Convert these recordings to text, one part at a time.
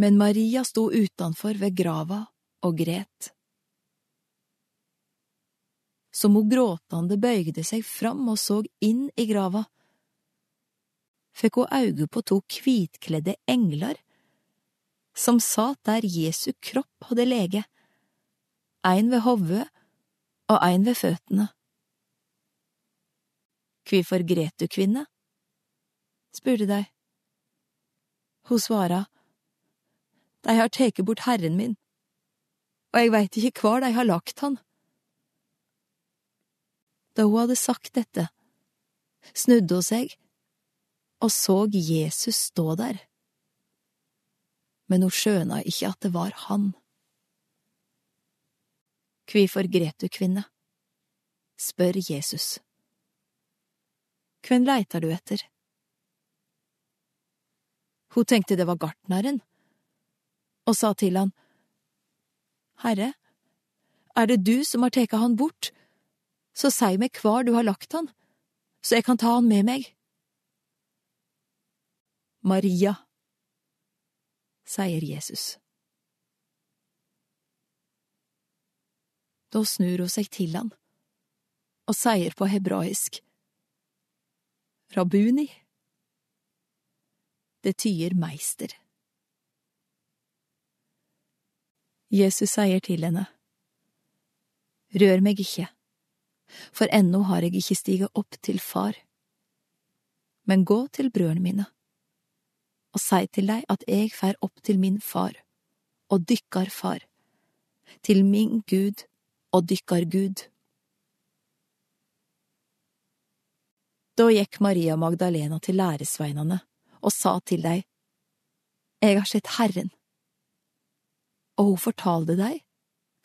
Men Maria sto utenfor ved grava og gret. Som hun gråtende bøygde seg fram og så inn i grava, fikk hun øye på to hvitkledde engler som satt der Jesu kropp hadde lege, ein ved hovudet og ein ved føttene. Kvifor gret du, kvinne? spurte de. Hun svara, De har tatt bort Herren min, og jeg veit ikke hvor de har lagt han. Da hun hadde sagt dette, snudde hun seg og så Jesus stå der. Men hun skjøna ikke at det var han. Kvifor gret du, kvinne? spør Jesus. Hvem leiter du etter? Hun tenkte det var gartneren, og sa til han, Herre, er det du som har tatt han bort, så si meg hvor du har lagt han, så jeg kan ta han med meg. Maria, sier Jesus. Da snur hun seg til han og sier på hebraisk, Rabuni. Det tyder meister. Jesus sier til henne, Rør meg ikke, for ennå har jeg ikke stiget opp til far, men gå til brødrene mine og si til dei at jeg fer opp til min far og dykkar far, til min Gud og dykkar Gud. Da gikk Maria Magdalena til læresveinene og sa til dei, Jeg har sett Herren, og hun fortalte deg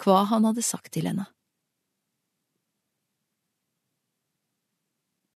hva han hadde sagt til henne.